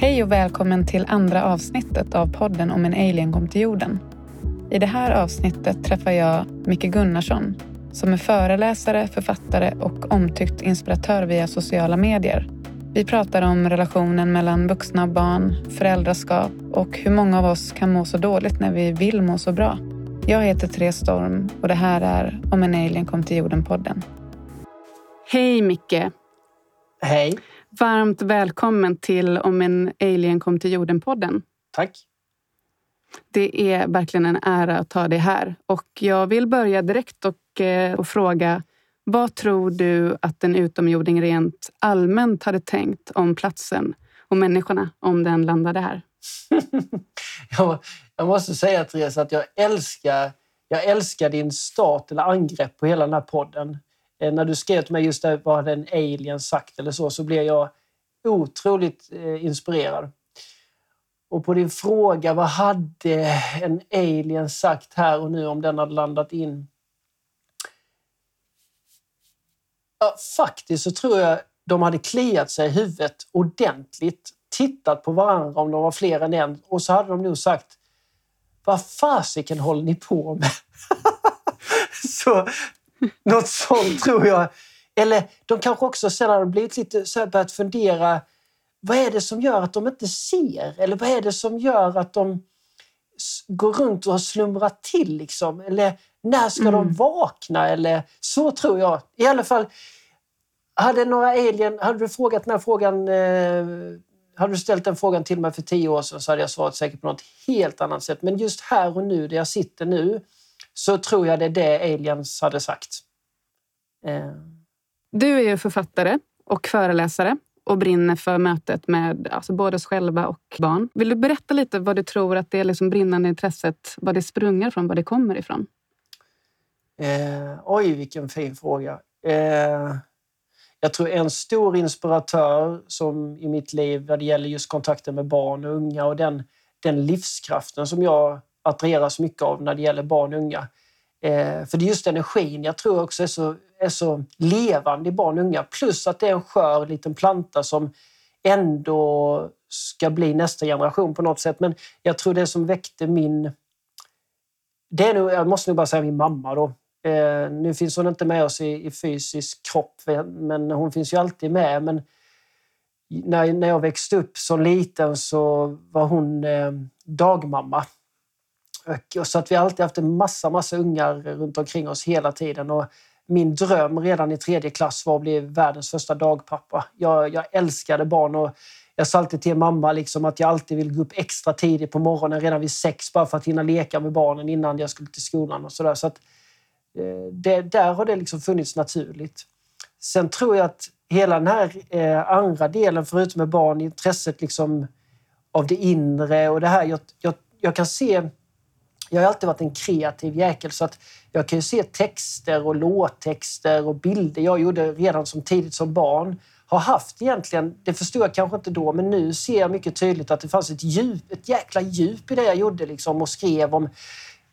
Hej och välkommen till andra avsnittet av podden om en alien kom till jorden. I det här avsnittet träffar jag Micke Gunnarsson som är föreläsare, författare och omtyckt inspiratör via sociala medier. Vi pratar om relationen mellan vuxna och barn, föräldraskap och hur många av oss kan må så dåligt när vi vill må så bra. Jag heter Therese Storm och det här är Om en alien kom till jorden-podden. Hej Micke! Hej! Varmt välkommen till Om en alien kom till jorden-podden. Tack. Det är verkligen en ära att ta dig här. Och jag vill börja direkt och, eh, och fråga vad tror du att en utomjording rent allmänt hade tänkt om platsen och människorna om den landade här? jag, jag måste säga Therese att jag älskar, jag älskar din start eller angrepp på hela den här podden. Eh, när du skrev till mig just där, vad hade en alien sagt eller så, så blev jag otroligt eh, inspirerad. Och på din fråga, vad hade en alien sagt här och nu om den hade landat in? Ja, faktiskt så tror jag de hade kliat sig i huvudet ordentligt, tittat på varandra om de var fler än en och så hade de nog sagt Vad fasiken håller ni på med? så något sånt tror jag. Eller de kanske också sen har blivit lite så börjat fundera vad är det som gör att de inte ser? Eller vad är det som gör att de går runt och slumrar till? Liksom? Eller när ska mm. de vakna? Eller så tror jag. I alla fall, hade några alien... Hade du frågat den här frågan... Eh, hade du ställt den frågan till mig för tio år sedan så hade jag svarat säkert på något helt annat sätt. Men just här och nu, där jag sitter nu, så tror jag det är det aliens hade sagt. Eh. Du är ju författare och föreläsare och brinner för mötet med alltså både oss själva och barn. Vill du berätta lite vad du tror att det liksom brinnande intresset, vad det sprungar från, var det kommer ifrån? Eh, oj, vilken fin fråga. Eh, jag tror en stor inspiratör som i mitt liv när det gäller just kontakten med barn och unga och den, den livskraften som jag attraheras mycket av när det gäller barn och unga. Eh, för det är just energin jag tror också är så, är så levande i barn och unga. Plus att det är en skör liten planta som ändå ska bli nästa generation på något sätt. Men jag tror det som väckte min... Det är nog, jag måste nog bara säga min mamma då. Eh, nu finns hon inte med oss i, i, fysisk kropp, men hon finns ju alltid med. Men när, när jag växte upp som liten så var hon eh, dagmamma och så att vi alltid haft en massa, massa ungar runt omkring oss hela tiden. Och min dröm redan i tredje klass var att bli världens första dagpappa. Jag, jag älskade barn och jag sa alltid till mamma liksom att jag alltid vill gå upp extra tidigt på morgonen, redan vid sex, bara för att hinna leka med barnen innan jag skulle till skolan. och Så, där. så att, eh, det, Där har det liksom funnits naturligt. Sen tror jag att hela den här eh, andra delen, förutom med barn, intresset liksom av det inre och det här. Jag, jag, jag kan se jag har alltid varit en kreativ jäkel så att jag kan ju se texter och låttexter och bilder jag gjorde redan som tidigt som barn. Har haft egentligen, det förstod jag kanske inte då, men nu ser jag mycket tydligt att det fanns ett djup, ett jäkla djup i det jag gjorde liksom och skrev om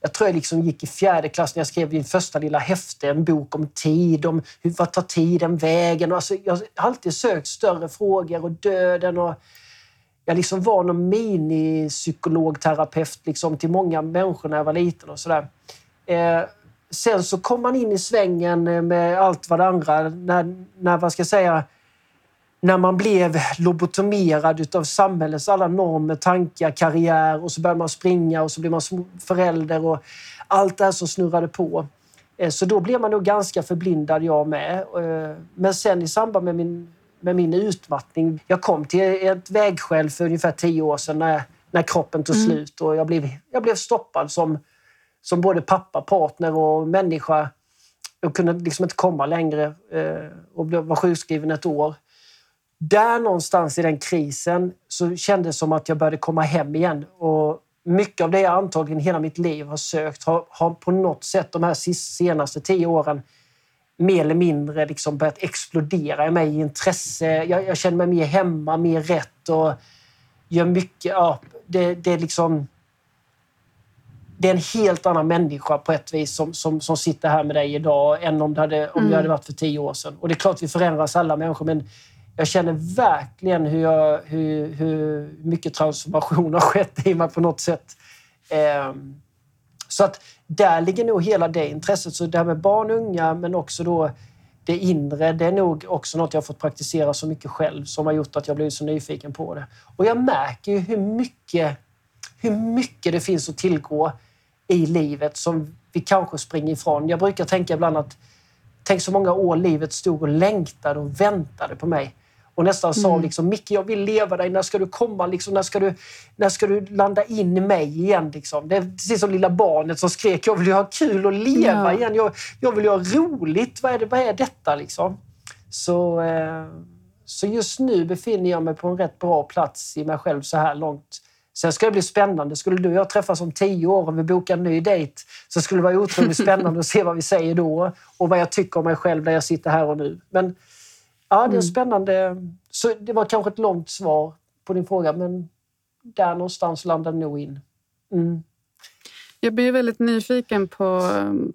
jag tror jag liksom gick i fjärde klass när jag skrev min första lilla häfte, en bok om tid, om hur, vad tar tiden vägen? alltså, jag har alltid sökt större frågor och döden och jag liksom var någon minipsykologterapeut liksom, till många människor när jag var liten och sådär. Eh, sen så kom man in i svängen eh, med allt vad det andra. När, när, vad ska jag säga, när man blev lobotomerad av samhällets alla normer, tankar, karriär och så började man springa och så blev man förälder och allt det här som snurrade på. Eh, så då blev man nog ganska förblindad jag med. Eh, men sen i samband med min med min utmattning. Jag kom till ett vägskäl för ungefär tio år sedan när, när kroppen tog mm. slut och jag blev, jag blev stoppad som, som både pappa, partner och människa. Jag kunde liksom inte komma längre eh, och var sjukskriven ett år. Där någonstans i den krisen så kändes det som att jag började komma hem igen. Och mycket av det jag antagligen hela mitt liv har sökt har, har på något sätt de här senaste tio åren mer eller mindre liksom börjat explodera i mig i intresse. Jag, jag känner mig mer hemma, mer rätt och gör mycket. Ja, det, det är liksom... Det är en helt annan människa på ett vis som, som, som sitter här med dig idag än om, det hade, om mm. jag hade varit för tio år sedan. Och det är klart vi förändras alla människor men jag känner verkligen hur, jag, hur, hur mycket transformation har skett i mig på något sätt. Eh, så att där ligger nog hela det intresset. Så det här med barn och unga, men också då det inre, det är nog också något jag fått praktisera så mycket själv som har gjort att jag blivit så nyfiken på det. Och jag märker ju hur mycket, hur mycket det finns att tillgå i livet som vi kanske springer ifrån. Jag brukar tänka ibland att tänk så många år livet stod och längtade och väntade på mig. Och nästan sa mm. liksom, Micke jag vill leva dig, när ska du komma? Liksom, när, ska du, när ska du landa in i mig igen? Liksom? Det är precis som lilla barnet som skrek, jag vill ju ha kul och leva ja. igen. Jag, jag vill ju ha roligt. Vad är, det, vad är detta liksom? Så, eh, så just nu befinner jag mig på en rätt bra plats i mig själv så här långt. Sen ska det bli spännande. Skulle du och jag träffas om tio år och vi bokar en ny dejt så skulle det vara otroligt spännande att se vad vi säger då och vad jag tycker om mig själv där jag sitter här och nu. Men Ja, det är mm. spännande. Så det var kanske ett långt svar på din fråga, men där någonstans landade nog in. Mm. Jag blir väldigt nyfiken på,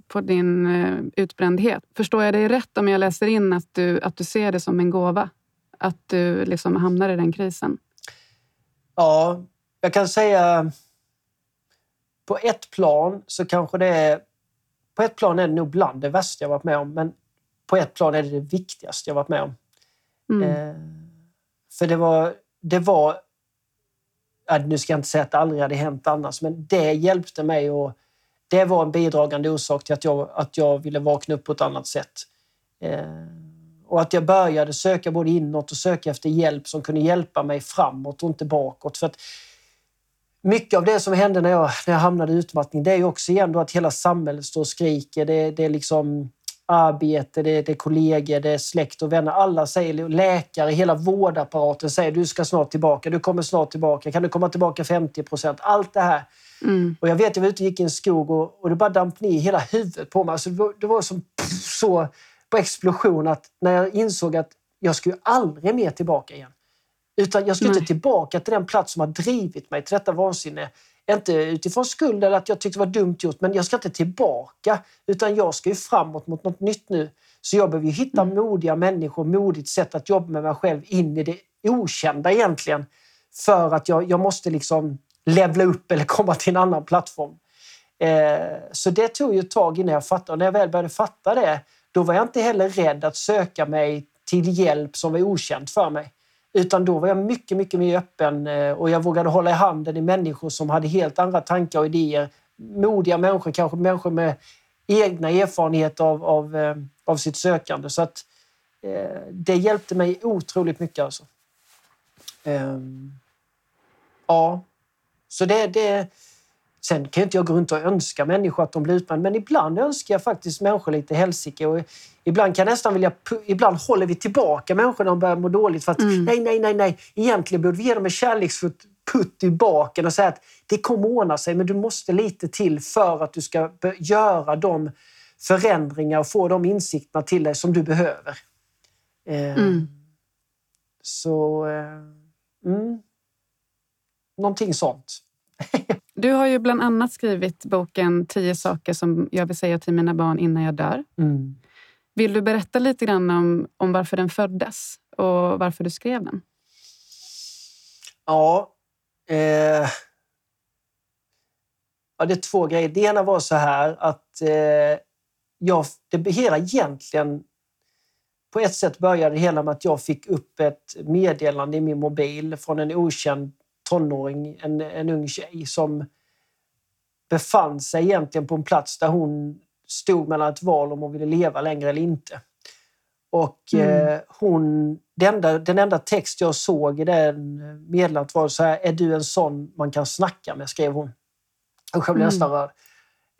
på din eh, utbrändhet. Förstår jag dig rätt om jag läser in att du, att du ser det som en gåva? Att du liksom hamnar i den krisen? Ja, jag kan säga på ett plan så kanske det är... På ett plan är det nog bland det värsta jag varit med om, men på ett plan är det det viktigaste jag varit med om. Mm. Eh, för det var... Det var nu ska jag inte säga att det aldrig hade hänt annars, men det hjälpte mig och det var en bidragande orsak till att jag, att jag ville vakna upp på ett annat sätt. Eh, och att jag började söka både inåt och söka efter hjälp som kunde hjälpa mig framåt och inte bakåt. För att mycket av det som hände när jag, när jag hamnade i utmattning, det är ju också igen att hela samhället står och skriker. Det, det är liksom arbete, det är, det är kollegor, det är släkt och vänner. Alla säger, läkare, hela vårdapparaten säger du ska snart tillbaka, du kommer snart tillbaka, kan du komma tillbaka 50 procent? Allt det här. Mm. Och jag vet, jag var ute och gick i en skog och, och det bara damp ner hela huvudet på mig. Alltså, det, var, det var som pff, så på explosion att när jag insåg att jag skulle aldrig mer tillbaka igen. Utan jag skulle Nej. inte tillbaka till den plats som har drivit mig till detta vansinne. Inte utifrån skuld eller att jag tyckte det var dumt gjort, men jag ska inte tillbaka. Utan jag ska ju framåt mot något nytt nu. Så jag behöver hitta mm. modiga människor, modigt sätt att jobba med mig själv in i det okända egentligen. För att jag, jag måste liksom levla upp eller komma till en annan plattform. Eh, så det tog ju ett tag innan jag fattade. Och när jag väl började fatta det, då var jag inte heller rädd att söka mig till hjälp som var okänt för mig. Utan då var jag mycket, mycket mer öppen eh, och jag vågade hålla i handen i människor som hade helt andra tankar och idéer. Modiga människor, kanske människor med egna erfarenheter av, av, eh, av sitt sökande. Så att, eh, det hjälpte mig otroligt mycket. Alltså. Eh, ja, så det, det... Sen kan inte jag gå runt och önska människor att de blir utbrända, men ibland önskar jag faktiskt människor lite helsike. Och Ibland kan nästan vilja... Ibland håller vi tillbaka människor när de börjar må dåligt för att mm. nej, nej, nej, nej. Egentligen borde vi ge dem en kärleksfull putt i baken och säga att det kommer ordna sig, men du måste lite till för att du ska göra de förändringar och få de insikterna till dig som du behöver. Eh, mm. Så... Eh, mm. Någonting sånt. du har ju bland annat skrivit boken Tio saker som jag vill säga till mina barn innan jag dör. Mm. Vill du berätta lite grann om, om varför den föddes och varför du skrev den? Ja, eh, ja, det är två grejer. Det ena var så här att eh, jag, det hela egentligen på ett sätt började det hela med att jag fick upp ett meddelande i min mobil från en okänd tonåring, en, en ung tjej som befann sig egentligen på en plats där hon stod mellan ett val om hon ville leva längre eller inte. Och mm. eh, hon, den, enda, den enda text jag såg i den meddelandet var så här, är du en sån man kan snacka med? skrev hon. Usch, jag blev mm. nästan rörd.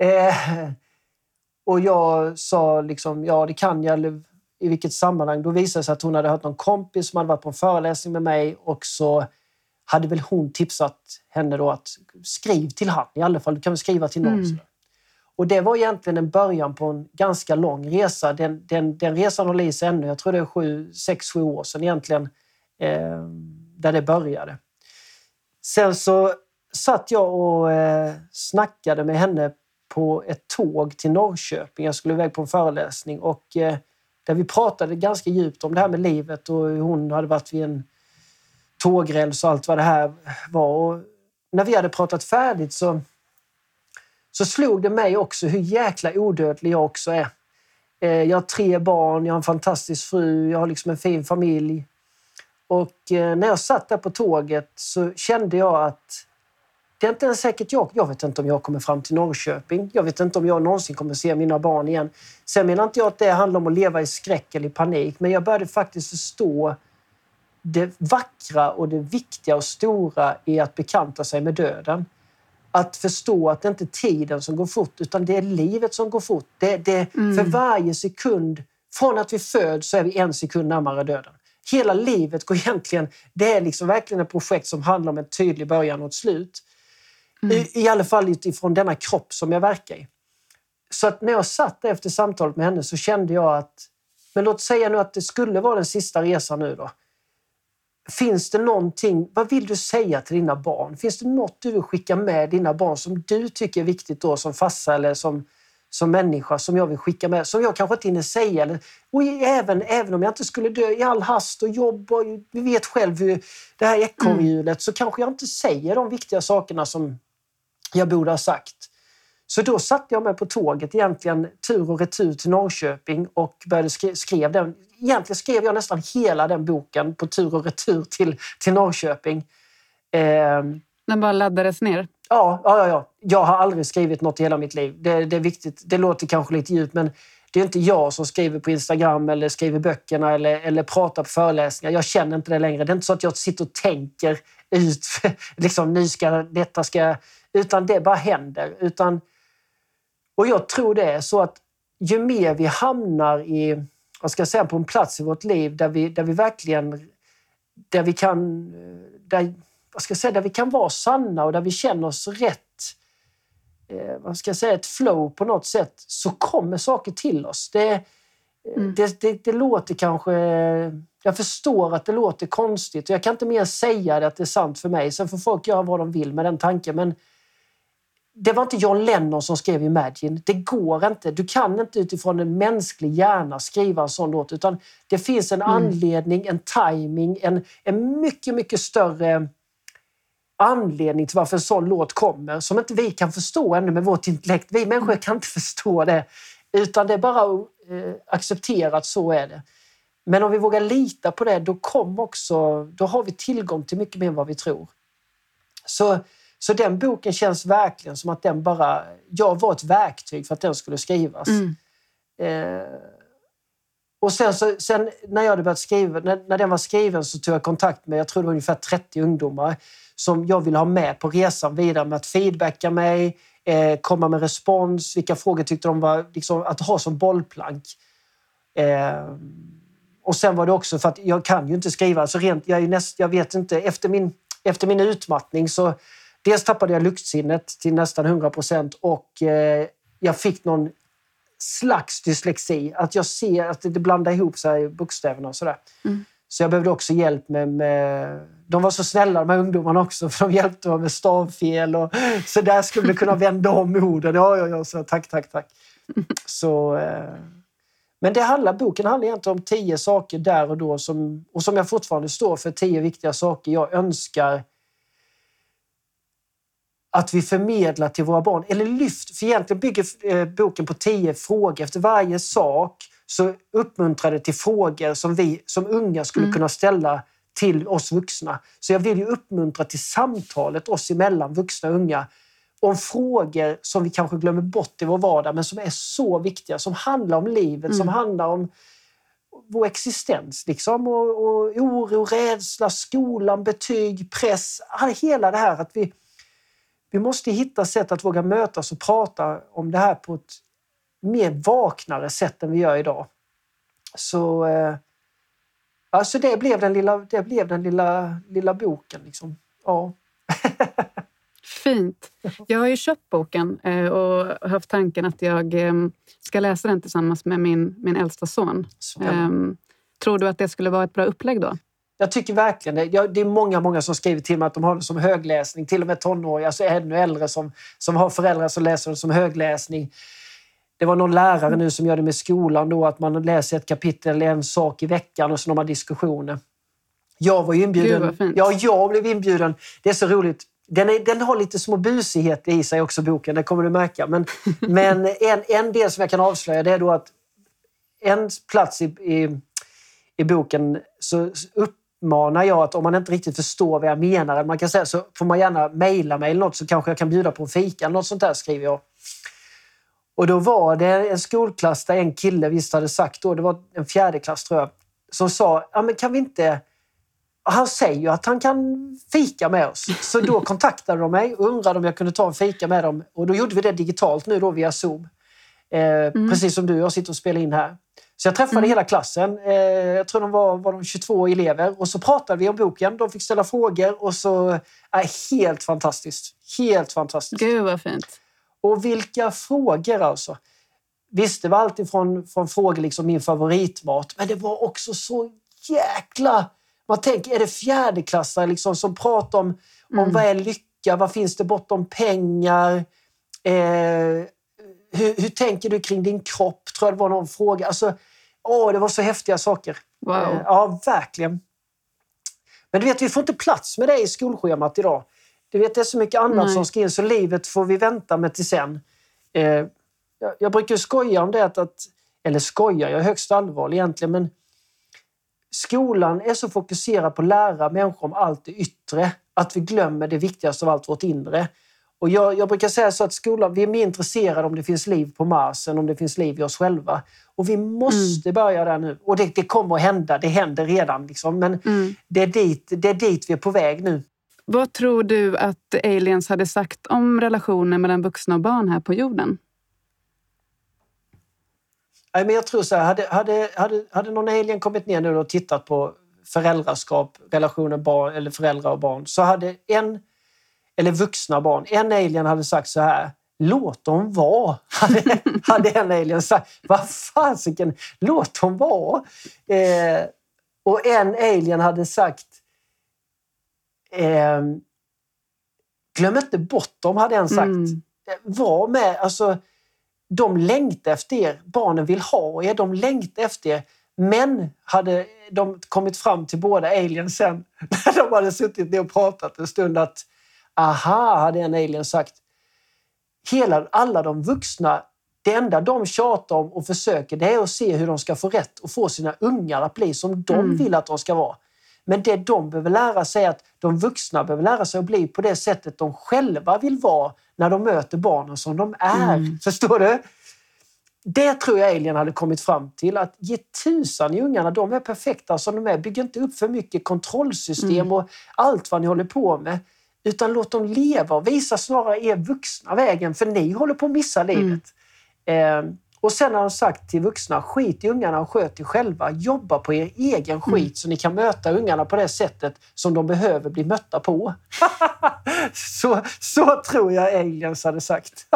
Eh, och jag sa liksom, ja det kan jag. I vilket sammanhang? Då visade det sig att hon hade hört någon kompis som hade varit på en föreläsning med mig och så hade väl hon tipsat henne då att skriv till han i alla fall. Du kan väl skriva till någon. Mm. Och det var egentligen en början på en ganska lång resa. Den, den, den resan håller i sig ännu. Jag tror det är sju, sex, sju år sedan egentligen eh, där det började. Sen så satt jag och eh, snackade med henne på ett tåg till Norrköping. Jag skulle iväg på en föreläsning och eh, där vi pratade ganska djupt om det här med livet och hur hon hade varit vid en tågräls och allt vad det här var. Och när vi hade pratat färdigt så, så slog det mig också hur jäkla odödlig jag också är. Eh, jag har tre barn, jag har en fantastisk fru, jag har liksom en fin familj. Och eh, när jag satt där på tåget så kände jag att det är inte ens säkert jag. Jag vet inte om jag kommer fram till Norrköping. Jag vet inte om jag någonsin kommer se mina barn igen. Sen menar inte jag att det handlar om att leva i skräck eller i panik, men jag började faktiskt förstå det vackra och det viktiga och stora i att bekanta sig med döden. Att förstå att det inte är tiden som går fort, utan det är livet som går fort. Det, det, mm. För varje sekund, från att vi föds så är vi en sekund närmare döden. Hela livet går egentligen, det är liksom verkligen ett projekt som handlar om en tydlig början och ett slut. Mm. I, I alla fall utifrån denna kropp som jag verkar i. Så att när jag satt efter samtalet med henne så kände jag att, men låt säga nu att det skulle vara den sista resan nu då. Finns det någonting, vad vill du säga till dina barn? Finns det något du vill skicka med dina barn som du tycker är viktigt då som farsa eller som, som människa som jag vill skicka med, som jag kanske inte hinner säga. Eller, och även, även om jag inte skulle dö i all hast och jobb och vi vet själv hur det här ekorrhjulet mm. så kanske jag inte säger de viktiga sakerna som jag borde ha sagt. Så då satte jag mig på tåget egentligen tur och retur till Norrköping och började skri skrev den. Egentligen skrev jag nästan hela den boken på tur och retur till, till Norrköping. Eh, den bara laddades ner? Ja, ja, ja, jag har aldrig skrivit något i hela mitt liv. Det, det är viktigt. Det låter kanske lite djupt men det är inte jag som skriver på Instagram eller skriver böckerna eller, eller pratar på föreläsningar. Jag känner inte det längre. Det är inte så att jag sitter och tänker ut, liksom, nu ska detta ska... Utan det bara händer. Utan, och jag tror det är så att ju mer vi hamnar i, vad ska jag säga, på en plats i vårt liv där vi, där vi verkligen där vi kan där, vad ska jag säga, där vi kan vara sanna och där vi känner oss rätt eh, vad ska jag säga, ett flow på något sätt så kommer saker till oss. Det, eh, mm. det, det, det, låter kanske... Jag förstår att det låter konstigt och jag kan inte mer säga det att det är sant för mig. Sen får folk göra vad de vill med den tanken. Men det var inte John Lennon som skrev Imagine. Det går inte. Du kan inte utifrån en mänsklig hjärna skriva en sån låt. Utan det finns en mm. anledning, en timing, en, en mycket, mycket större anledning till varför en sån låt kommer som inte vi kan förstå ännu med vårt intellekt. Vi människor kan inte förstå det. Utan det är bara att eh, acceptera att så är det. Men om vi vågar lita på det, då, kommer också, då har vi tillgång till mycket mer än vad vi tror. Så, så den boken känns verkligen som att den bara... Jag var ett verktyg för att den skulle skrivas. Mm. Eh, och sen, så, sen när jag hade börjat skriva, när, när den var skriven så tog jag kontakt med, jag tror det var ungefär 30 ungdomar som jag vill ha med på resan vidare med att feedbacka mig, eh, komma med respons, vilka frågor tyckte de var liksom, att ha som bollplank. Eh, och sen var det också för att jag kan ju inte skriva, så rent, jag, är näst, jag vet inte, efter min, efter min utmattning så dels tappade jag luktsinnet till nästan 100 procent och eh, jag fick någon slags dyslexi. Att jag ser att det blandar ihop sig bokstäverna och sådär. Mm. Så jag behövde också hjälp med, med... De var så snälla de här ungdomarna också för de hjälpte mig med stavfel och så där skulle det kunna vända om orden. Ja, ja, ja, så tack, tack, tack. Så, eh... Men det handlar, boken handlar egentligen om tio saker där och då som, och som jag fortfarande står för. Tio viktiga saker jag önskar att vi förmedlar till våra barn. Eller lyft, för egentligen bygger eh, boken på tio frågor. Efter varje sak så uppmuntrar det till frågor som vi som unga skulle mm. kunna ställa till oss vuxna. Så jag vill ju uppmuntra till samtalet oss emellan, vuxna och unga, om frågor som vi kanske glömmer bort i vår vardag men som är så viktiga, som handlar om livet, mm. som handlar om vår existens. Liksom, och, och oro, rädsla, skolan, betyg, press. Hela det här att vi, vi måste hitta sätt att våga mötas och prata om det här på ett mer vaknare sätt än vi gör idag. Så eh, alltså det blev den lilla, det blev den lilla, lilla boken. Liksom. Ja. Fint. Jag har ju köpt boken eh, och haft tanken att jag eh, ska läsa den tillsammans med min, min äldsta son. Um, tror du att det skulle vara ett bra upplägg då? Jag tycker verkligen det. Det är många, många som skriver till mig att de har det som högläsning. Till och med tonåriga, alltså ännu äldre som, som har föräldrar som läser det som högläsning. det var någon lärare nu som gör det med skolan då, att man läser ett kapitel, en sak i veckan och så har man diskussioner. Jag var inbjuden. Gud, ja, jag blev inbjuden. Det är så roligt. Den, är, den har lite små busigheter i sig också, boken. Det kommer du märka. Men, men en, en del som jag kan avslöja det är då att en plats i, i, i boken så uppmanar jag att om man inte riktigt förstår vad jag menar, man kan säga, så får man gärna mejla mig eller något så kanske jag kan bjuda på en fika. Något sånt där skriver jag. Och då var det en skolklass där en kille visst hade sagt då, det var en fjärde klass tror jag, som sa, ja men kan vi inte han säger ju att han kan fika med oss. Så då kontaktade de mig och undrade om jag kunde ta en fika med dem. Och då gjorde vi det digitalt nu då via Zoom. Eh, mm. Precis som du jag sitter och spelar in här. Så jag träffade mm. hela klassen. Eh, jag tror de var, var de 22 elever. Och så pratade vi om boken. De fick ställa frågor. och så... Eh, helt fantastiskt. Helt fantastiskt. Gud vad fint. Och vilka frågor alltså. Visst, det var alltid från, från frågor liksom min favoritmat. Men det var också så jäkla man tänker, är det fjärdeklassare liksom som pratar om, mm. om vad är lycka? Vad finns det bortom pengar? Eh, hur, hur, tänker du kring din kropp? Tror jag det var någon fråga. Alltså, åh, det var så häftiga saker. Wow. Eh, ja, verkligen. Men du vet, vi får inte plats med det i skolschemat idag. Du vet, det är så mycket annat Nej. som ska in så livet får vi vänta med till sen. Eh, jag, brukar skoja om det att, eller skoja, jag är högst allvarlig egentligen, men Skolan är så fokuserad på att lära människor om allt det yttre att vi glömmer det viktigaste av allt, vårt inre. Och jag, jag, brukar säga så att skolan, vi är mer intresserade om det finns liv på Mars än om det finns liv i oss själva. Och vi måste mm. börja där nu. Och det, det, kommer att hända, det händer redan. Liksom. Men mm. det, är dit, det är dit vi är på väg nu. Vad tror du att aliens hade sagt om relationen mellan vuxna och barn här på jorden? Nej, men jag tror så här, hade, hade, hade, hade någon alien kommit ner nu och tittat på föräldraskap, relationer barn, eller föräldrar och barn, så hade en, eller vuxna barn, en alien hade sagt så här, låt dem vara, hade, hade en alien sagt. Vad fasiken, låt dem vara! Eh, och en alien hade sagt, eh, glöm inte bort dem, hade en sagt. Mm. Var med, alltså de längtar efter er, barnen vill ha er, de längtar efter er. Men hade de kommit fram till båda aliens sen när de hade suttit ner och pratat en stund att aha, hade en alien sagt. Hela, alla de vuxna, det enda de tjatar om och försöker det är att se hur de ska få rätt och få sina ungar att bli som de mm. vill att de ska vara. Men det de behöver lära sig är att de vuxna behöver lära sig att bli på det sättet de själva vill vara när de möter barnen som de är. Mm. Förstår du? Det tror jag Alien hade kommit fram till. Att ge tusan i ungarna, de är perfekta som de är. Bygg inte upp för mycket kontrollsystem mm. och allt vad ni håller på med. Utan låt dem leva och visa snarare er vuxna vägen, för ni håller på att missa livet. Mm. Eh, och sen har de sagt till vuxna, skit i ungarna och sköt er själva. Jobba på er egen mm. skit mm. så ni kan möta ungarna på det sättet som de behöver bli mötta på. så, så tror jag aliens hade sagt.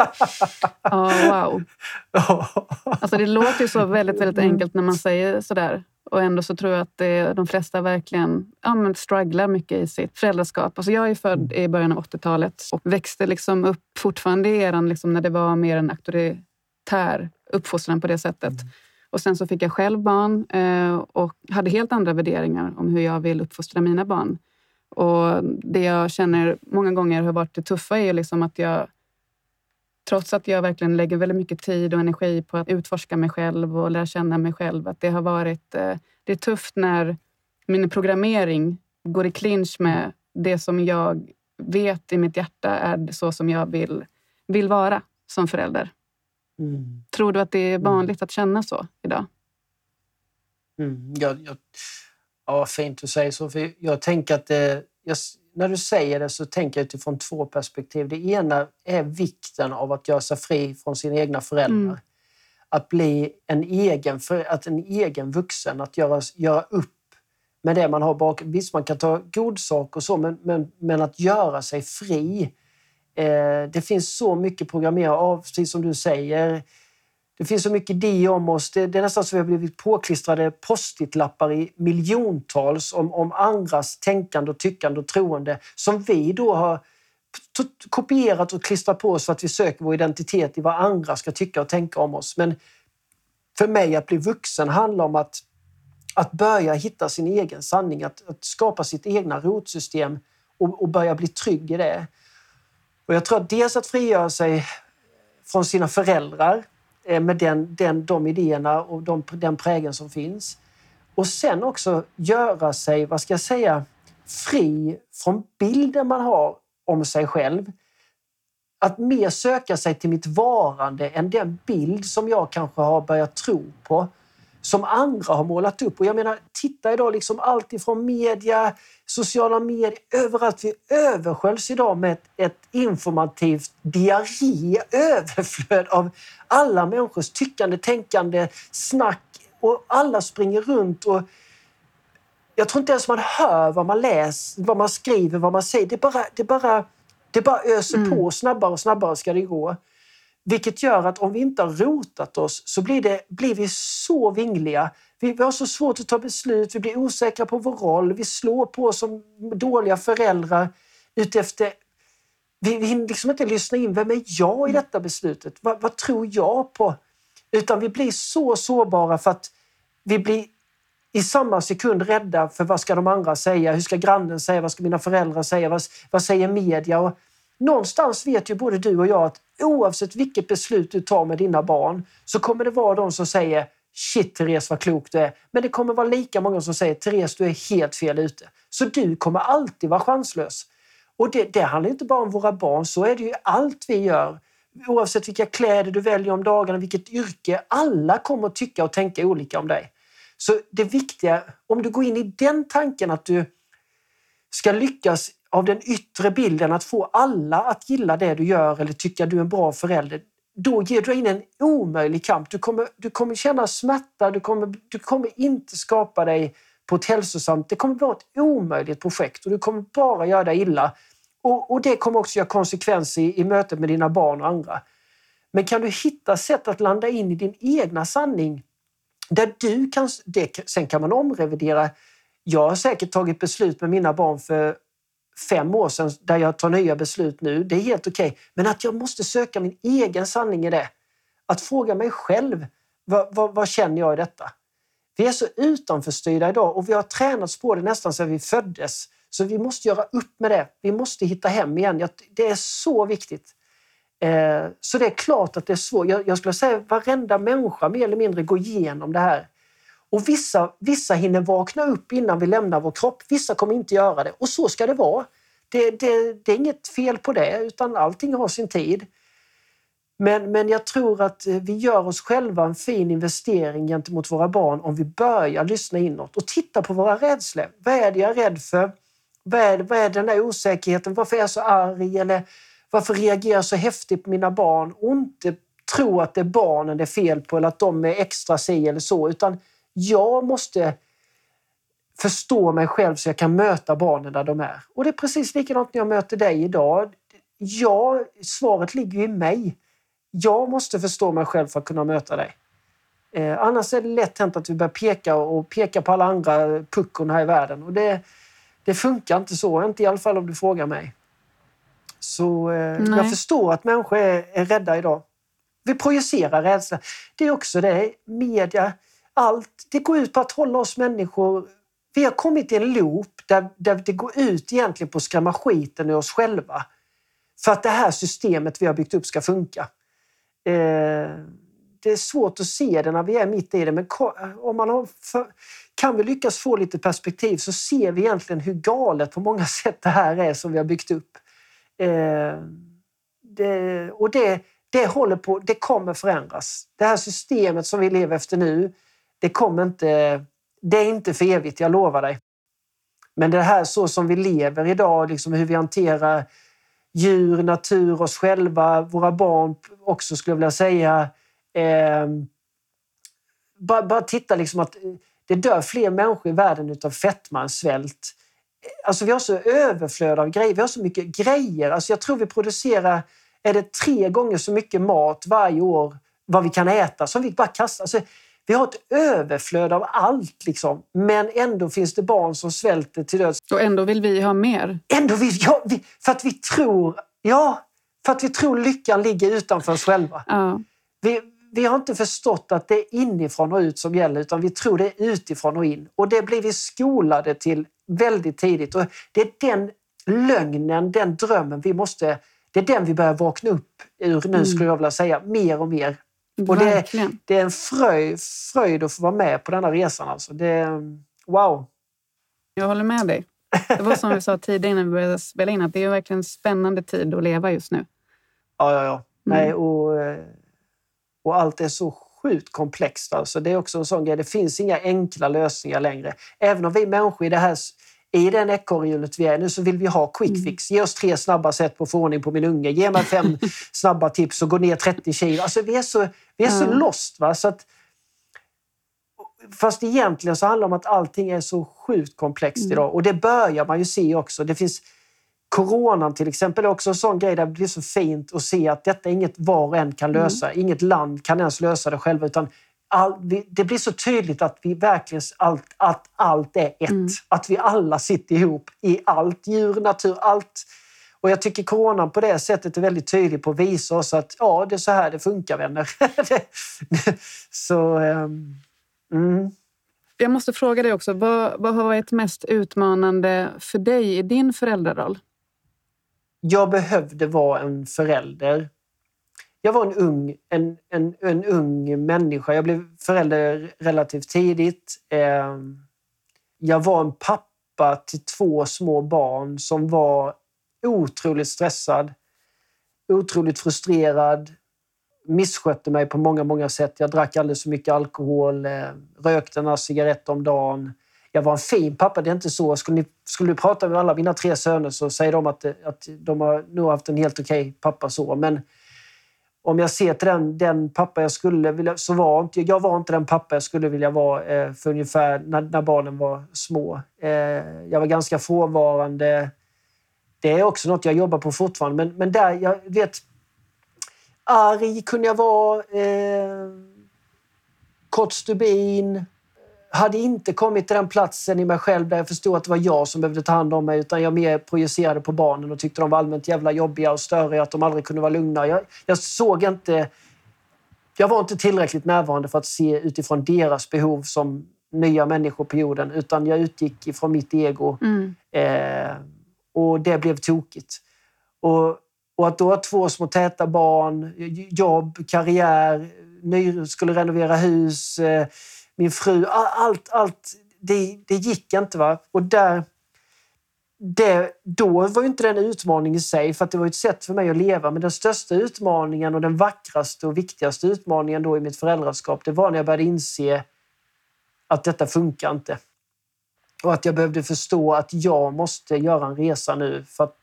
oh, wow. Alltså det låter ju så väldigt, väldigt mm. enkelt när man säger sådär. Och ändå så tror jag att det, de flesta verkligen ja, men strugglar mycket i sitt föräldraskap. Alltså jag är född i början av 80-talet och växte liksom upp fortfarande i eran liksom när det var mer en auktoritär uppfostran på det sättet. Mm. Och sen så fick jag själv barn eh, och hade helt andra värderingar om hur jag vill uppfostra mina barn. Och det jag känner många gånger har varit det tuffa är liksom att jag Trots att jag verkligen lägger väldigt mycket tid och energi på att utforska mig själv och lära känna mig själv, att det har varit eh, det är tufft när min programmering går i clinch med det som jag vet i mitt hjärta är så som jag vill, vill vara som förälder. Mm. Tror du att det är mm. vanligt att känna så idag? Mm. Jag, jag, ja, fint att säga så. För jag tänker att det, jag, när du säger det så tänker jag utifrån två perspektiv. Det ena är vikten av att göra sig fri från sina egna föräldrar. Mm. Att bli en egen, att en egen vuxen, att göra, göra upp med det man har bakom. Visst, man kan ta god sak och så, men, men, men att göra sig fri Eh, det finns så mycket programmerat av, precis som du säger. Det finns så mycket idéer om oss. Det, det är nästan som att vi har blivit påklistrade post-it-lappar i miljontals om, om andras tänkande, och tyckande och troende som vi då har kopierat och klistrat på oss för att vi söker vår identitet i vad andra ska tycka och tänka om oss. Men för mig att bli vuxen handlar om att, att börja hitta sin egen sanning, att, att skapa sitt egna rotsystem och, och börja bli trygg i det. Och jag tror att dels att frigöra sig från sina föräldrar Eh, med den, den, de idéerna och de, den prägen som finns. Och sen också göra sig, vad ska jag säga, fri från bilden man har om sig själv. Att mer söka sig till mitt varande än den bild som jag kanske har börjat tro på som andra har målat upp. Och jag menar, titta idag, liksom allt ifrån media, sociala medier, överallt. Vi översköljs idag med ett, ett informativt diarré, överflöd av alla människors tyckande, tänkande, snack och alla springer runt och jag tror inte ens man hör vad man läser, vad man skriver, vad man säger. Det bara, det bara, det bara öser mm. på. Snabbare och snabbare ska det gå. Vilket gör att om vi inte har rotat oss så blir, det, blir vi så vingliga. Vi, vi har så svårt att ta beslut, vi blir osäkra på vår roll, vi slår på oss som dåliga föräldrar utefter vi, vi hinner liksom inte lyssna in, vem är jag i detta beslutet? Vad, vad tror jag på? Utan vi blir så sårbara för att vi blir i samma sekund rädda för vad ska de andra säga? Hur ska grannen säga? Vad ska mina föräldrar säga? Vad, vad säger media? Och någonstans vet ju både du och jag att oavsett vilket beslut du tar med dina barn så kommer det vara de som säger Shit Therese vad klok du är. Men det kommer vara lika många som säger Therese du är helt fel ute. Så du kommer alltid vara chanslös. Och det, det handlar inte bara om våra barn, så är det ju allt vi gör. Oavsett vilka kläder du väljer om dagarna, vilket yrke. Alla kommer att tycka och tänka olika om dig. Så det viktiga, om du går in i den tanken att du ska lyckas av den yttre bilden att få alla att gilla det du gör eller tycka att du är en bra förälder, då ger du in en omöjlig kamp. Du kommer, du kommer känna smärta, du kommer, du kommer inte skapa dig på ett hälsosamt... Det kommer vara ett omöjligt projekt och du kommer bara göra dig illa. Och, och det kommer också göra konsekvenser i, i mötet med dina barn och andra. Men kan du hitta sätt att landa in i din egna sanning där du kan... Det, sen kan man omrevidera. Jag har säkert tagit beslut med mina barn för fem år sedan där jag tar nya beslut nu. Det är helt okej. Okay. Men att jag måste söka min egen sanning i det. Att fråga mig själv, vad, vad, vad känner jag i detta? Vi är så utanförstyrda idag och vi har tränats på det nästan sedan vi föddes. Så vi måste göra upp med det. Vi måste hitta hem igen. Det är så viktigt. Eh, så det är klart att det är svårt. Jag skulle säga att varenda människa mer eller mindre går igenom det här. Och vissa, vissa hinner vakna upp innan vi lämnar vår kropp. Vissa kommer inte göra det. Och så ska det vara. Det, det, det är inget fel på det, utan allting har sin tid. Men, men jag tror att eh, vi gör oss själva en fin investering gentemot våra barn om vi börjar lyssna inåt och titta på våra rädslor. Vad är det jag är rädd för? Vad är, vad är den där osäkerheten? Varför är jag så arg? Eller varför reagerar jag så häftigt på mina barn? Och inte tro att det är barnen det är fel på eller att de är extra si eller så. Utan jag måste förstå mig själv så jag kan möta barnen där de är. Och det är precis likadant när jag möter dig idag. Ja, svaret ligger i mig. Jag måste förstå mig själv för att kunna möta dig. Eh, annars är det lätt hänt att vi börjar peka och peka på alla andra puckon här i världen. Och det, det funkar inte så, inte i alla fall om du frågar mig. Så eh, jag förstår att människor är, är rädda idag. Vi projicerar rädsla. Det är också det, media, allt. Det går ut på att hålla oss människor... Vi har kommit i en loop där, där det går ut egentligen på att skrämma skiten ur oss själva. För att det här systemet vi har byggt upp ska funka. Eh, det är svårt att se det när vi är mitt i det, men om man har för, kan vi lyckas få lite perspektiv så ser vi egentligen hur galet på många sätt det här är som vi har byggt upp. Eh, det, och det, det håller på, det kommer förändras. Det här systemet som vi lever efter nu, det kommer inte, det är inte för evigt, jag lovar dig. Men det här så som vi lever idag, liksom hur vi hanterar djur, natur, oss själva, våra barn också skulle jag vilja säga. Eh, bara, bara titta liksom att det dör fler människor i världen utav fetma än svält. Alltså vi har så överflöd av grejer. Vi har så mycket grejer. Alltså jag tror vi producerar är det tre gånger så mycket mat varje år vad vi kan äta som vi bara kastar. Alltså vi har ett överflöd av allt, liksom. men ändå finns det barn som svälter till döds. Och ändå vill vi ha mer. Ändå vill, ja, vi, för att vi tror, ja, för att vi tror lyckan ligger utanför oss själva. Ja. Vi, vi har inte förstått att det är inifrån och ut som gäller utan vi tror det är utifrån och in. Och det blir vi skolade till väldigt tidigt. Och det är den lögnen, den drömmen vi måste... Det är den vi börjar vakna upp ur nu Mm. skulle jag vilja säga, mer och mer. Och det, det är en fröjd, fröjd att få vara med på denna resan. Alltså. Det, wow! Jag håller med dig. Det var som vi sa tidigare innan vi började spela in, att det är verkligen en spännande tid att leva just nu. Ja, ja, ja. Mm. Nej, och, eh, och allt är så sjukt komplext. Alltså. Det är också en sån grej. Det finns inga enkla lösningar längre. Även om vi människor i det här i den ekorrhjulet vi är nu så vill vi ha quick Mm. fix. Ge oss tre snabba sätt på att få ordning på min unge. Ge mig fem snabba tips och gå ner 30 kilo. Alltså vi är så, vi är så Ja. lost. Va? Så att, fast egentligen så handlar det om att allting är så sjukt komplext Mm. idag. Och det börjar man ju se också. Det finns Coronan till exempel är också en sån grej där det blir så fint att se att detta är inget var och en kan lösa. Inget land kan ens lösa det själva. Utan all, vi, det blir så tydligt att vi verkligen allt, att allt är ett. Mm. Att vi alla sitter ihop i allt. Djur, natur, allt. Och jag tycker coronan på det sättet är väldigt tydlig på att visa oss att ja, det är så här det funkar vänner. så... ehm, mm. Jag måste fråga dig också, vad, vad har varit mest utmanande för dig i din föräldraroll? jag behövde vara en förälder. Jag var en ung, en, en, en ung människa. Jag blev förälder relativt tidigt. Ehm, jag var en pappa till två små barn som var otroligt stressad, otroligt frustrerad, misskötte mig på många, många sätt. Jag drack alldeles för mycket alkohol, ehm, rökte några cigaretter om dagen. Jag var en fin pappa, det är inte så. Skulle, ni, skulle du prata med alla mina tre söner så säger de att, att de har nog haft en helt okej pappa så. Men om jag ser till den, den pappa jag skulle vilja... Så var inte, jag var inte den pappa jag skulle vilja vara eh, för ungefär när, när barnen var små. Eh, jag var ganska frånvarande. Det är också något jag jobbar på fortfarande. Men, men där, jag vet... Arg kunde jag vara. Eh, kort stubin. Hade inte kommit till den platsen i mig själv där jag förstod att det var jag som behövde ta hand om mig utan jag mer projicerade på barnen och tyckte de var allmänt jävla jobbiga och störiga, att de aldrig kunde vara lugna. Jag, jag såg inte... Jag var inte tillräckligt närvarande för att se utifrån deras behov som nya människor på jorden utan jag utgick ifrån mitt ego Mm. Eh, och det blev tokigt. Och, och att då ha två små täta barn, jobb, karriär, ny, skulle renovera hus, eh, min fru, allt, allt det, det gick inte. va Och där, det, då var ju inte det en utmaning i sig, för att det var ett sätt för mig att leva. Men den största utmaningen och den vackraste och viktigaste utmaningen då i mitt föräldraskap, det var när jag började inse att detta funkar inte. Och att jag behövde förstå att jag måste göra en resa nu för att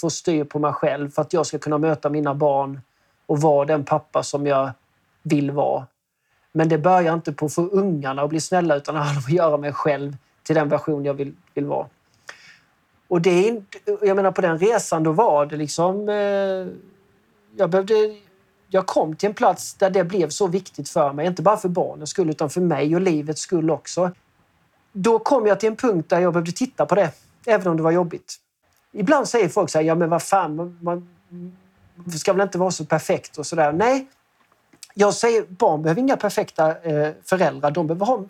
få styr på mig själv, för att jag ska kunna möta mina barn och vara den pappa som jag vill vara. Men det börjar inte på att få ungarna att bli snälla utan det handlar om att göra mig själv till den version jag vill, vill vara. Och det är inte, jag menar på den resan då var det liksom... Eh, jag behövde... Jag kom till en plats där det blev så viktigt för mig, inte bara för barnens skull utan för mig och livets skull också. Då kom jag till en punkt där jag behövde titta på det, även om det var jobbigt. Ibland säger folk så här, ja men vad fan, man, man ska väl inte vara så perfekt och sådär. Nej, jag säger barn behöver inga perfekta eh, föräldrar. De behöver ha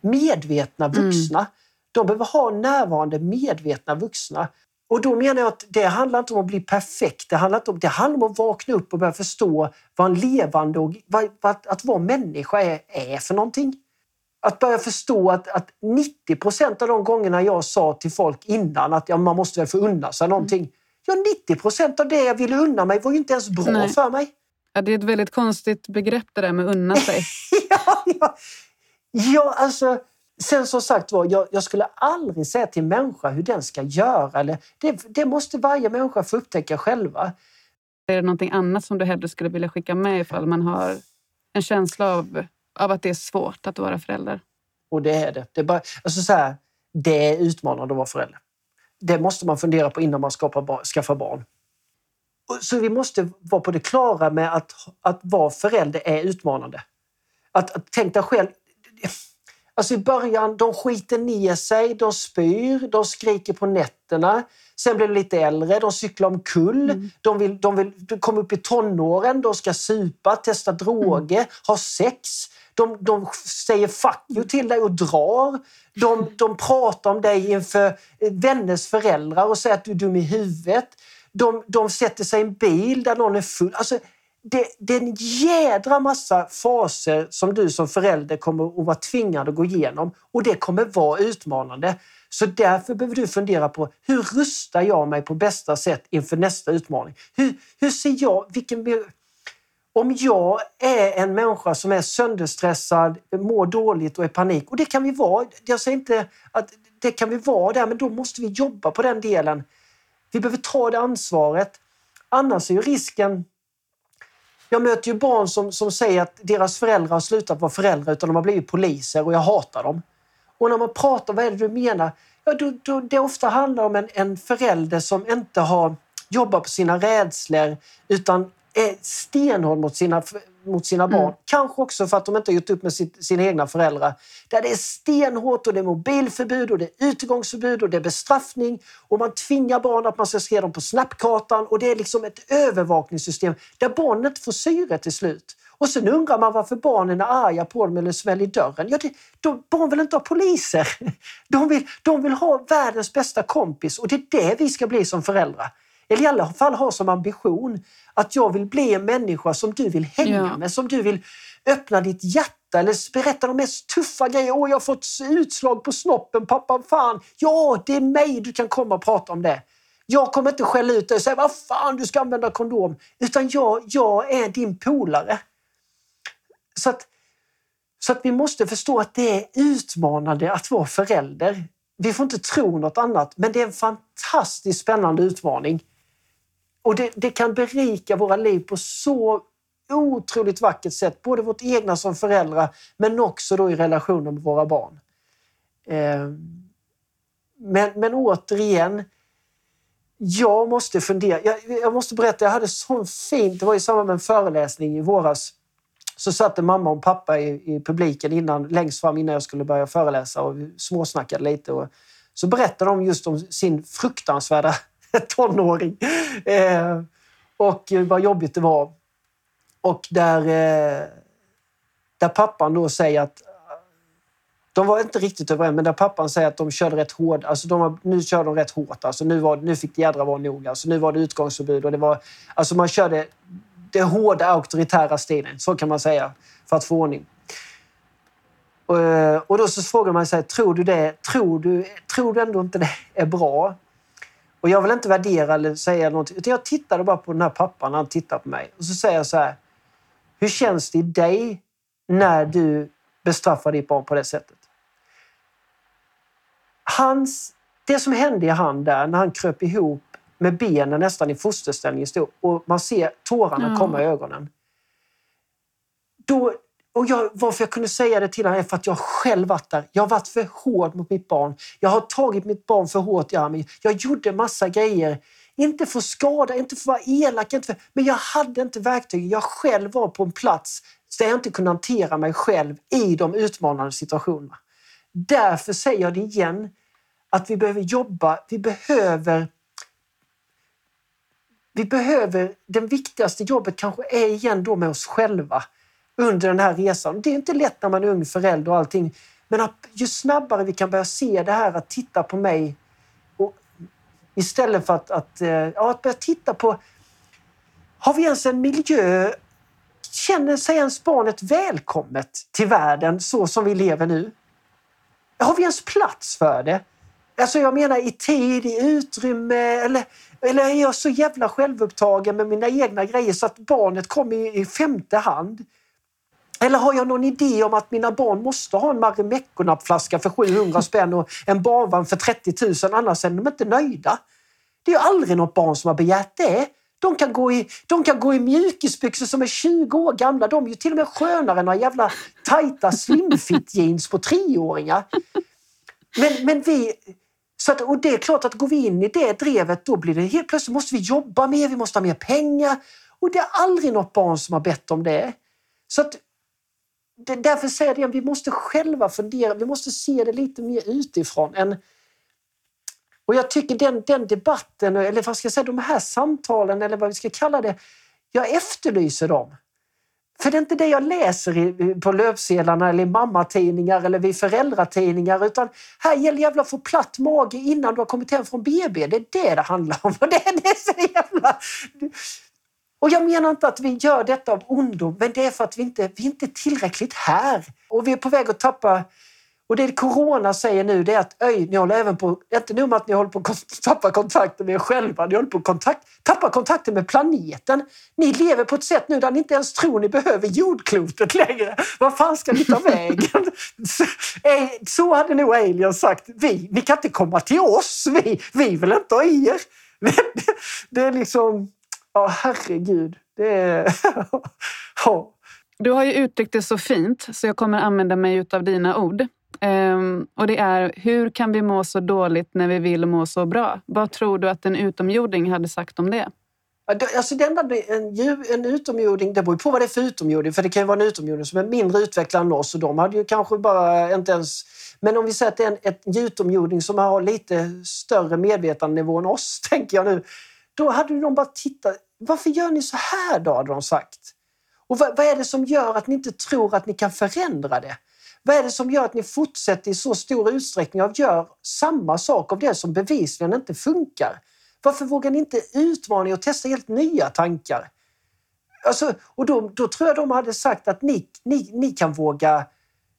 medvetna vuxna. De behöver ha närvarande, medvetna vuxna. Och då menar jag att det handlar inte om att bli perfekt. Det handlar, inte om, det handlar om att vakna upp och börja förstå vad en levande och vad, vad, att vara människa är, är för någonting. Att börja förstå att, att 90 procent av de gångerna jag sa till folk innan att ja, man måste väl få unna sig någonting. Ja, 90 procent av det jag ville unna mig var ju inte ens bra Nej. för mig. Ja, det är ett väldigt konstigt begrepp det där med unna sig. ja, ja. ja, alltså... Sen som sagt var, jag, jag skulle aldrig säga till en människa hur den ska göra. Eller, det, det måste varje människa få upptäcka själva. Är det någonting annat som du hellre skulle vilja skicka med ifall man har en känsla av, av att det är svårt att vara förälder? Och det är det. Det är, bara, alltså så här, det är utmanande att vara förälder. Det måste man fundera på innan man skapar skaffar barn. Så vi måste vara på det klara med att, att vara förälder är utmanande. Att, att tänk dig själv, Alltså i början, de skiter ner sig, de spyr, de skriker på nätterna. Sen blir de lite äldre, de cyklar omkull, mm. de, vill, de vill komma upp i tonåren, de ska supa, testa droger, mm. ha sex. De, de säger fuck you till dig och drar. De, de pratar om dig inför vänners föräldrar och säger att du är dum i huvudet. De, de sätter sig i en bil där någon är full. Alltså, det, det är en jädra massa faser som du som förälder kommer att vara tvingad att gå igenom och det kommer vara utmanande. Så därför behöver du fundera på hur rustar jag mig på bästa sätt inför nästa utmaning? Hur, hur ser jag, vilken, om jag är en människa som är sönderstressad, mår dåligt och är panik, och det kan vi vara, jag säger inte att det kan vi vara där, men då måste vi jobba på den delen. Vi behöver ta det ansvaret. Annars är ju risken jag möter ju barn som, som säger att deras föräldrar har slutat vara föräldrar utan de har blivit poliser och jag hatar dem. Och när man pratar, vad är det du menar? Ja, då, då, det ofta handlar om en, en förälder som inte har jobbat på sina rädslor utan är stenhård mot sina, mot sina barn. Mm. Kanske också för att de inte har gjort upp med sitt, sina egna föräldrar. Där det är stenhårt och det är mobilförbud och det är utegångsförbud och det är bestraffning och man tvingar barn att man ska se dem på snapkartan och det är liksom ett övervakningssystem där barnen inte får syre till slut. Och sen undrar man varför barnen är arga på dem eller smäller i dörren. Ja, det, de, barn vill inte ha poliser. De vill, de vill ha världens bästa kompis och det är det vi ska bli som föräldrar. Eller i alla fall ha som ambition att jag vill bli en människa som du vill hänga ja. med, som du vill öppna ditt hjärta eller berätta de mest tuffa grejer. Åh, jag har fått utslag på snoppen, pappa, fan. Ja, det är mig du kan komma och prata om det. Jag kommer inte skälla ut dig och säga vad fan du ska använda kondom. Utan jag, jag är din polare. Så att, så att vi måste förstå att det är utmanande att vara förälder. Vi får inte tro något annat, men det är en fantastiskt spännande utmaning. Och det, det, kan berika våra liv på så otroligt vackert sätt, både vårt egna som föräldrar men också då i relationen med våra barn. Eh, men, men återigen, jag måste fundera. Jag, jag, måste berätta, jag hade så fint, det var i samband med en föreläsning i våras, så satt mamma och pappa i, i publiken innan, längst fram innan jag skulle börja föreläsa och småsnackade lite. Och, så berättade de just om sin fruktansvärda tonåring. Eh, och vad jobbigt det var. Och där, eh, där pappan då säger att de var inte riktigt överens, men där pappan säger att de körde rätt hårt. Alltså de var, nu körde de rätt hårt. Alltså nu, var, nu fick det jädra vara nog. Alltså nu var det utgångsförbud. Och det var, alltså man körde den hårda auktoritära stilen, så kan man säga, för att få ordning. Och, eh, och då så frågar man sig, tror du det? Tror du, tror du ändå inte det är bra? Och jag vill inte värdera eller säga någonting. Utan jag tittade bara på den här pappan när han tittade på mig. Och så säger jag så här. Hur känns det i dig när du bestraffar ditt barn på det sättet? Hans, det som hände i han där när han kröp ihop med benen nästan i fosterställning och man ser tårarna mm. komma i ögonen. Då, och jag, varför jag kunde säga det till honom är för att jag själv varit där. Jag har varit för hård mot mitt barn. Jag har tagit mitt barn för hårt i armen. Jag gjorde massa grejer. Inte för att skada, inte för att vara elak, inte för, men jag hade inte verktyg. Jag själv var på en plats där jag inte kunde hantera mig själv i de utmanande situationerna. Därför säger jag det igen, att vi behöver jobba, vi behöver vi behöver, det viktigaste jobbet kanske är igen då med oss själva under den här resan. Det är inte lätt när man är ung förälder och allting. Men att ju snabbare vi kan börja se det här att titta på mig och istället för att, att, eh, ja, att börja titta på har vi ens en miljö Känner sig ens barnet välkommet till världen så som vi lever nu? Har vi ens plats för det? Alltså jag menar i tid, i utrymme eller, eller är jag så jävla självupptagen med mina egna grejer så att barnet kommer i femte hand? Eller har jag någon idé om att mina barn måste ha en Marimekko-nappflaska för 700 spänn och en barnvagn för 30 000 annars är de inte nöjda? Det är ju aldrig något barn som har begärt det. De kan gå i, de kan gå i mjukisbyxor som är 20 år gamla. De är ju till och med skönare än några jävla tajta slimfit jeans på treåringar. Men, men vi... Så att, och det är klart att går vi in i det drevet då blir det helt plötsligt måste vi jobba mer, vi måste ha mer pengar. Och det är aldrig något barn som har bett om det. Så att det, därför säger jag det, vi måste själva fundera, vi måste se det lite mer utifrån. Än, och jag tycker den, den debatten, eller vad ska jag säga, de här samtalen eller vad vi ska kalla det, jag efterlyser dem. För det är inte det jag läser på löpsedlarna eller i mammatidningar eller vid föräldratidningar utan här gäller jävla att få platt mage innan du har kommit hem från BB. Det är det det handlar om. det, det är så jävla... Och jag menar inte att vi gör detta av ondo, men det är för att vi inte vi är inte tillräckligt här. Och vi är på väg att tappa och det corona säger nu det är att öj, ni håller även på, inte nog med att ni håller på att tappa kontakten med er själva, ni håller på att kontakt, tappa kontakten med planeten. Ni lever på ett sätt nu där ni inte ens tror ni behöver jordklotet längre. Vad fan ska ni ta vägen? Eh, så hade nog aliens sagt. Vi, ni kan inte komma till oss, vi, vi vill inte ha er. Det är liksom, ja herregud. Det är... Ja. Du har ju uttryckt det så fint så jag kommer använda mig av dina ord. Um, och det är, hur kan vi må så dåligt när vi vill må så bra? Vad tror du att en utomjording hade sagt om det? Alltså det enda, en, en utomjording, det beror på vad det är för utomjording. För det kan ju vara en utomjording som är mindre utvecklad än oss och de hade ju kanske bara inte ens... Men om vi säger att det är en ett utomjording som har lite större medvetandenivå än oss, tänker jag nu. Då hade de bara tittat. Varför gör ni så här då, hade de sagt. Och vad, vad är det som gör att ni inte tror att ni kan förändra det? Vad är det som gör att ni fortsätter i så stor utsträckning och gör samma sak av det som bevisligen inte funkar? Varför vågar ni inte utmana er och testa helt nya tankar? Alltså, och då, då tror jag de hade sagt att ni, ni, ni kan våga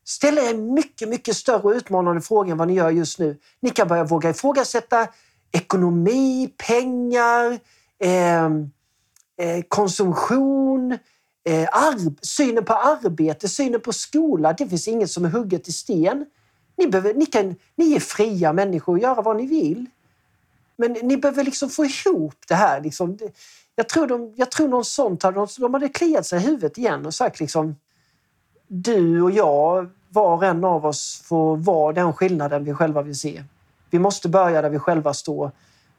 ställa er mycket, mycket större och utmanande frågor än vad ni gör just nu. Ni kan börja våga ifrågasätta ekonomi, pengar, eh, eh, konsumtion, eh, synen på arbete, synen på skola. Det finns inget som är hugget i sten. Ni, behöver, ni, kan, ni är fria människor att göra vad ni vill. Men ni behöver liksom få ihop det här. Liksom. Jag, tror de, jag tror någon sånt hade, de hade kliat sig i huvudet igen och sagt liksom du och jag, var och en av oss får vara den skillnaden vi själva vill se. Vi måste börja där vi själva står.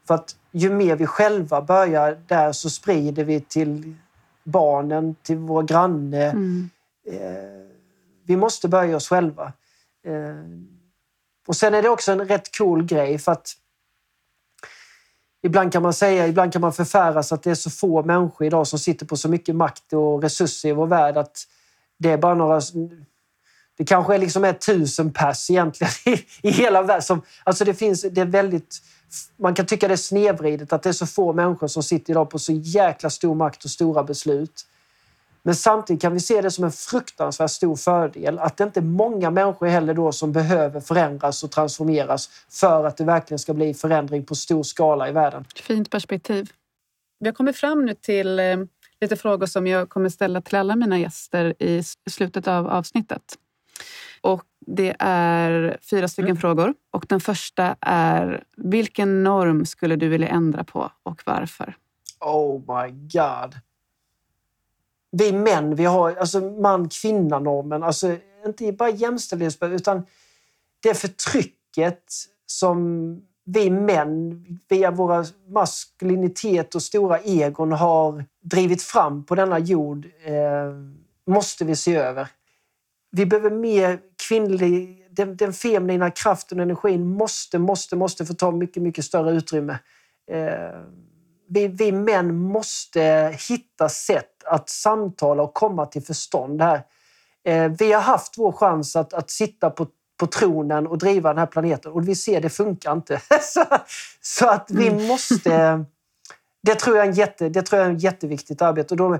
För att ju mer vi själva börjar där så sprider vi till barnen, till vår granne. Mm. Eh, vi måste börja oss själva. Eh, och sen är det också en rätt cool grej för att Ibland kan man säga, ibland kan man förfäras att det är så få människor idag som sitter på så mycket makt och resurser i vår värld att det är bara några... Det kanske är liksom är tusen pers egentligen i, i hela världen. alltså det finns, det är väldigt man kan tycka det är snedvridet att det är så få människor som sitter idag på så jäkla stor makt och stora beslut. Men samtidigt kan vi se det som en fruktansvärt stor fördel att det inte är många människor heller då som behöver förändras och transformeras för att det verkligen ska bli förändring på stor skala i världen. Fint perspektiv. Vi har kommit fram nu till eh, lite frågor som jag kommer ställa till alla mina gäster i slutet av avsnittet. Och det är fyra stycken mm. frågor. Och den första är, vilken norm skulle du vilja ändra på och varför? Oh my god. Vi män, vi har alltså man-kvinna-normen. Alltså, inte bara jämställdhet, utan det förtrycket som vi män via våra maskulinitet och stora egon har drivit fram på denna jord eh, måste vi se över vi behöver mer kvinnlig... Den, den feminina kraften och energin måste, måste, måste få ta mycket, mycket större utrymme. Eh, vi, vi män måste hitta sätt att samtala och komma till förstånd här. Eh, vi har haft vår chans att, att sitta på, på tronen och driva den här planeten och vi ser det funkar inte. så, så, att vi mm. måste... Det tror jag är, en jätte, det tror jag är ett jätteviktigt arbete. Och då,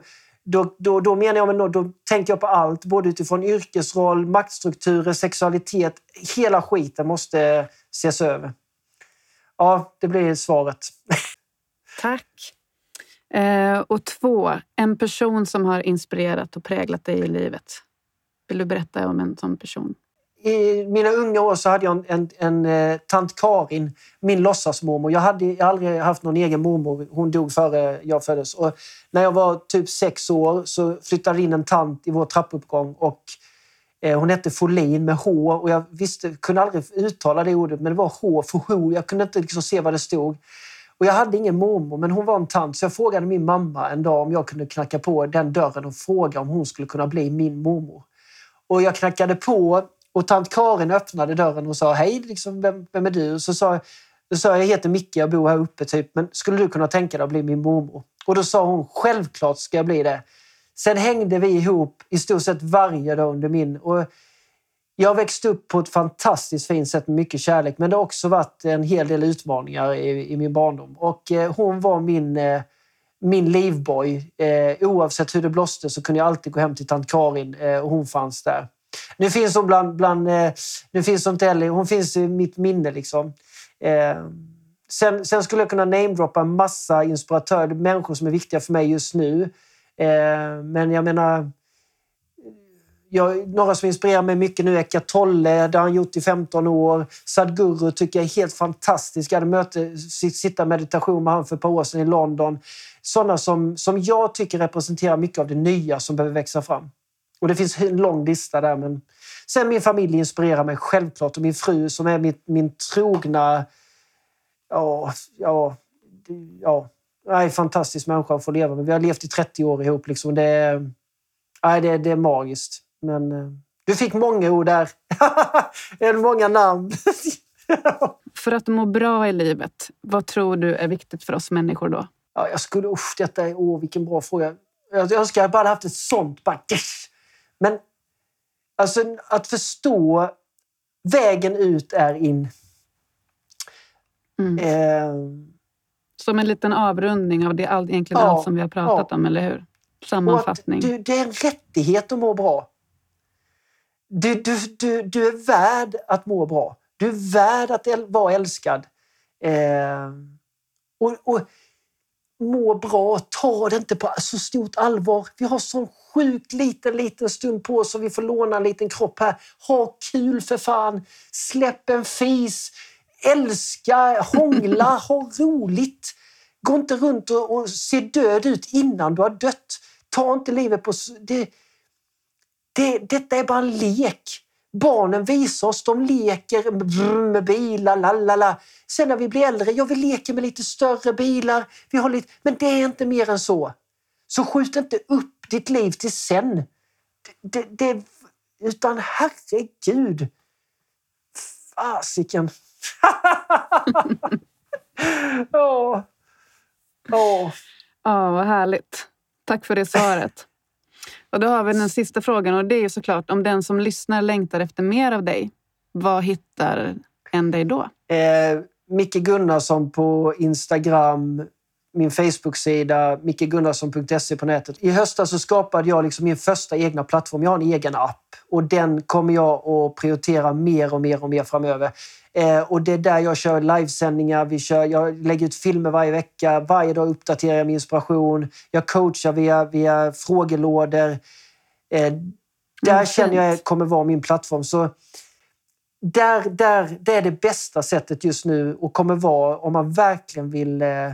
då, då, då menar jag, men då, tänker jag på allt, både utifrån yrkesroll, maktstrukturer, sexualitet. Hela skiten måste ses över. Ja, det blir svaret. Tack. Eh, och två, en person som har inspirerat och präglat dig i livet. Vill du berätta om en sån person? I mina unga år så hade jag en, en, en, eh, tant Karin, min låtsasmormor. Jag hade aldrig haft någon egen mormor. Hon dog före jag föddes. Och när jag var typ sex år så flyttade in en tant i vår trappuppgång. Och, eh, hon hette Folin med H och jag visste, kunde aldrig uttala det ordet, men det var H för H. Jag kunde inte liksom se vad det stod. Och jag hade ingen mormor, men hon var en tant. Så jag frågade min mamma en dag om jag kunde knacka på den dörren och fråga om hon skulle kunna bli min mormor. Och jag knackade på och tant Karin öppnade dörren och sa hej, liksom, vem, vem är du? Och så sa, då sa jag, jag heter Micke, jag bor här uppe, typ. men skulle du kunna tänka dig att bli min mormor? Och då sa hon, självklart ska jag bli det. Sen hängde vi ihop i stort sett varje dag under min... Och jag växte upp på ett fantastiskt fint sätt med mycket kärlek men det har också varit en hel del utmaningar i, i min barndom. Och eh, hon var min, eh, min livboj. Eh, oavsett hur det blåste så kunde jag alltid gå hem till tant Karin eh, och hon fanns där. Nu finns hon bland... bland eh, nu finns hon inte heller, hon finns i mitt minne liksom. Eh, sen, sen skulle jag kunna namedroppa en massa inspiratörer, människor som är viktiga för mig just nu. Eh, men jag menar jag, några som inspirerar mig mycket nu är Eckart Tolle, det har han gjort i 15 år. Sadhguru tycker jag är helt fantastisk. Jag hade möte, sitta meditation med honom för ett par år sedan i London. Sådana som, som jag tycker representerar mycket av det nya som behöver växa fram. Och det finns en lång lista där. Men... Sen min familj inspirerar mig självklart och min fru som är min, min trogna... Ja, ja, ja. Nej, fantastisk människa att få leva med. Vi har levt i 30 år ihop. Liksom. Det, är, nej, det, det är magiskt. Men eh, du fick många ord där. många namn. för att må bra i livet, vad tror du är viktigt för oss människor då? Ja, jag skulle, usch, detta är, åh, vilken bra fråga. Jag önskar jag bara hade haft ett sånt. Bara, yes. Men alltså, att förstå vägen ut är in. Mm. Eh, som en liten avrundning av det, all, egentligen ja, allt som vi har pratat ja. om, eller hur? Sammanfattning. Du, det är en rättighet att må bra. Du, du, du, du är värd att må bra. Du är värd att vara älskad. Eh, och, och må bra, ta det inte på så stort allvar. Vi har så sjukt liten, liten stund på oss och vi får låna en liten kropp här. Ha kul för fan! Släpp en fis! Älska, hångla, ha roligt! Gå inte runt och, och se död ut innan du har dött. Ta inte livet på... Det, det, detta är bara en lek. Barnen visar oss, de leker med bilar, lalala. Sen när vi blir äldre, ja vi leker med lite större bilar. Vi har lite, men det är inte mer än så. Så skjut inte upp ditt liv till sen. Det, det, det, utan herregud. Fasiken. Åh. Åh. Ja, vad härligt. Tack för det svaret. Och då har vi den sista frågan och det är ju såklart om den som lyssnar längtar efter mer av dig. Vad hittar en dig då? Eh, Micke Gunnarsson på Instagram, min Facebook-sida, mickegunnarsson.se på nätet. I höstas så skapade jag liksom min första egna plattform. Jag har en egen app och den kommer jag att prioritera mer och mer och mer framöver. Eh, och det är där jag kör livesändningar. Vi kör, jag lägger ut filmer varje vecka. Varje dag uppdaterar jag med inspiration. Jag coachar via, via frågelådor. Eh, där mm, känner jag kommer vara min plattform. Så där, där, det är det bästa sättet just nu och kommer vara om man verkligen vill, eh,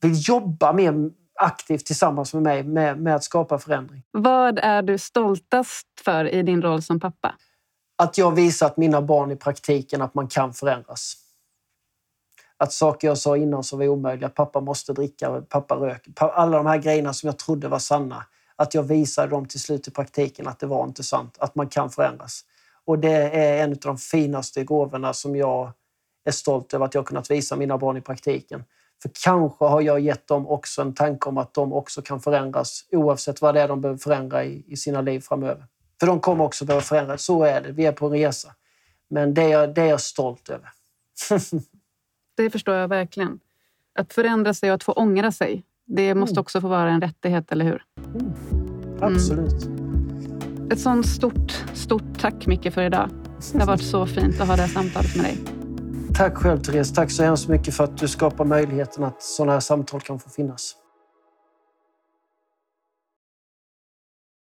vill jobba mer aktivt tillsammans med mig med, med att skapa förändring. Vad är du stoltast för i din roll som pappa? att jag visat mina barn i praktiken att man kan förändras. Att saker jag sa innan som var omöjliga, pappa måste dricka, pappa röker, alla de här grejerna som jag trodde var sanna. Att jag visade dem till slut i praktiken att det var inte sant, att man kan förändras. Och det är en av de finaste gåvorna som jag är stolt över att jag kunnat visa mina barn i praktiken. För kanske har jag gett dem också en tanke om att de också kan förändras oavsett vad det är de behöver förändra i, i sina liv framöver. För de kommer också behöva förändras. Så är det. Vi är på en resa. Men det är jag, det är jag stolt över. det förstår jag verkligen. Att förändra sig och att få ångra sig. Det måste mm. också få vara en rättighet, eller hur? Mm. Absolut. Mm. Ett sånt stort, stort tack Micke för idag. Det har varit så fint att ha det här samtalet med dig. Tack själv Therese. Tack så hemskt mycket för att du skapar möjligheten att sådana här samtal kan få finnas.